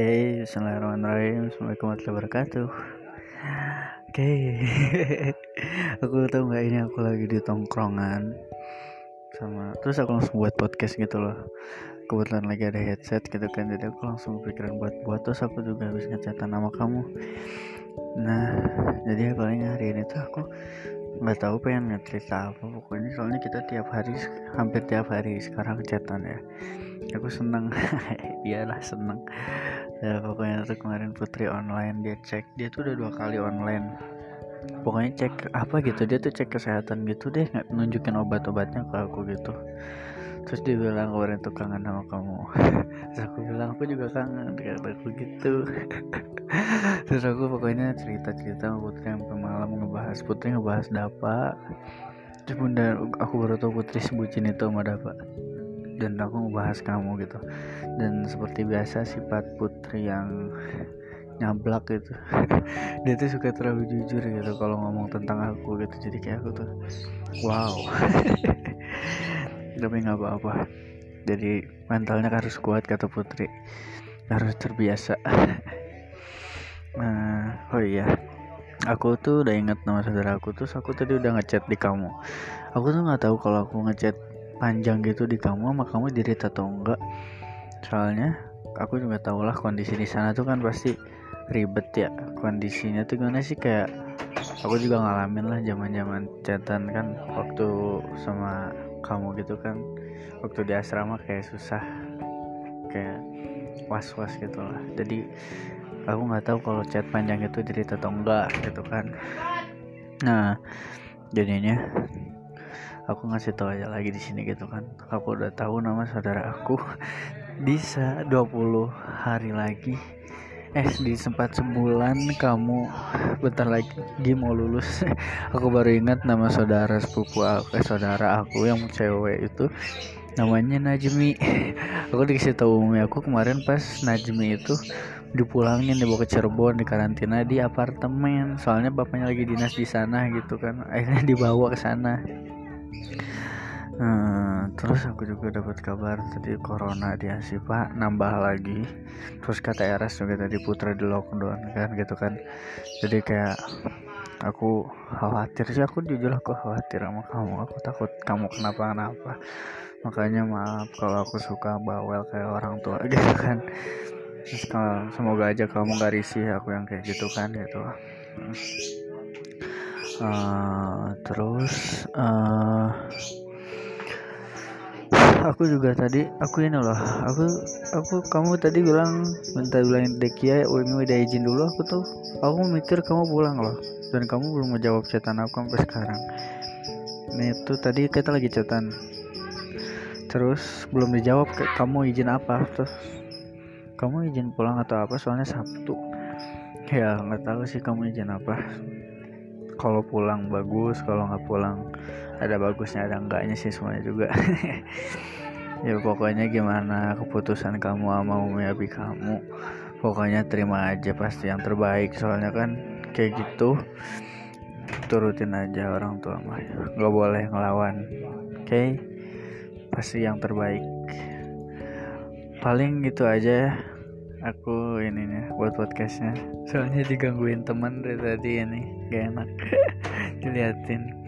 Oke, Bismillahirrahmanirrahim. Assalamualaikum warahmatullahi wabarakatuh. Oke, aku tahu nggak ini aku lagi di tongkrongan sama terus aku langsung buat podcast gitu loh. Kebetulan lagi ada headset gitu kan, jadi aku langsung pikiran buat buat terus aku juga habis ngecatan nama kamu. Nah, jadi paling hari ini tuh aku nggak tahu pengen ngecerita apa pokoknya soalnya kita tiap hari hampir tiap hari sekarang chatan ya aku seneng iyalah seneng ya pokoknya tuh kemarin putri online dia cek. Dia tuh udah dua kali online. Pokoknya cek apa gitu dia tuh cek kesehatan gitu deh nggak nunjukin obat-obatnya ke aku gitu. Terus dia bilang kemarin tuh kangen sama kamu. Terus aku bilang aku juga kangen kata aku gitu. Terus aku pokoknya cerita cerita sama putri sampai malam ngebahas. Putri ngebahas dapa. Terus bunda aku baru tahu putri sebutin itu sama dapa dan aku ngebahas kamu gitu. Dan seperti biasa sifat putri yang nyablak gitu. Dia tuh suka terlalu jujur gitu kalau ngomong tentang aku gitu. Jadi kayak aku tuh wow. Tapi nggak apa-apa. Jadi mentalnya harus kuat kata putri. Harus terbiasa. Nah oh iya. Aku tuh udah inget nama saudara aku. Terus aku tadi udah ngechat di kamu. Aku tuh nggak tahu kalau aku ngechat panjang gitu di kamu sama kamu dirit atau enggak. Soalnya aku juga tau lah kondisi di sana tuh kan pasti ribet ya. Kondisinya tuh gimana sih? Kayak aku juga ngalamin lah zaman zaman chatan kan waktu sama kamu gitu kan. Waktu di asrama kayak susah kayak was was gitu lah jadi aku nggak tahu kalau chat panjang itu dirit atau enggak gitu kan. Nah jadinya aku ngasih tahu aja lagi di sini gitu kan. Aku udah tahu nama saudara aku. Bisa 20 hari lagi. Eh di sempat sebulan kamu bentar lagi mau lulus. Aku baru ingat nama saudara sepupu aku eh, saudara aku yang cewek itu. Namanya Najmi. Aku dikasih tahu umi aku kemarin pas Najmi itu dipulangin dibawa ke Cirebon di karantina di apartemen. Soalnya bapaknya lagi dinas di sana gitu kan. Akhirnya dibawa ke sana Hmm, terus aku juga dapat kabar tadi corona di Asipa nambah lagi. Terus kata Eras juga tadi Putra di lockdown kan gitu kan. Jadi kayak aku khawatir sih aku jujur aku khawatir sama kamu. Aku takut kamu kenapa-kenapa. Makanya maaf kalau aku suka bawel kayak orang tua gitu kan. Terus semoga aja kamu gak risih aku yang kayak gitu kan gitu. Uh, terus uh, aku juga tadi aku ini loh aku aku kamu tadi bilang minta bilangin Dekia Umi udah izin dulu aku tuh aku mikir kamu pulang loh dan kamu belum menjawab chatan aku sampai sekarang. Ini tuh tadi kita lagi chatan terus belum dijawab kamu izin apa terus kamu izin pulang atau apa soalnya Sabtu. Ya nggak tahu sih kamu izin apa kalau pulang bagus kalau nggak pulang ada bagusnya ada enggaknya sih semuanya juga. Ya pokoknya gimana keputusan kamu sama umi abi kamu pokoknya terima aja pasti yang terbaik. Soalnya kan kayak gitu turutin aja orang tua mah. Nggak boleh ngelawan oke? Okay? pasti yang terbaik. Paling gitu aja ya aku ini nih buat podcastnya soalnya digangguin teman dari tadi ini gak enak diliatin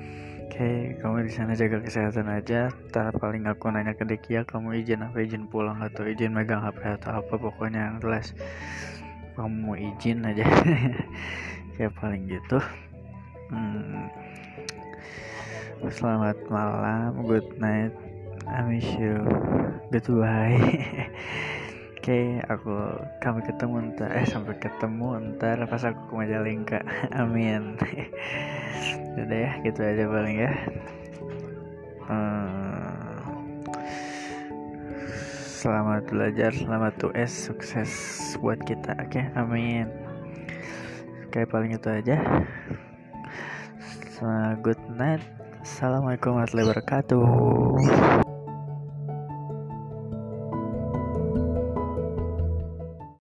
Oke, kamu di sana jaga kesehatan aja. Ntar paling aku nanya ke Dekia, kamu izin apa izin pulang atau izin megang HP atau apa pokoknya yang jelas kamu izin aja. Kayak paling gitu. Hmm. Selamat malam, good night, I miss you, goodbye. Oke, aku kami ketemu ntar eh sampai ketemu ntar pas aku ke Majalengka. Amin. Udah ya, gitu aja paling ya. Hmm, selamat belajar, selamat tuh sukses buat kita. Oke, amin. Oke, paling itu aja. So, good night. Assalamualaikum warahmatullahi wabarakatuh.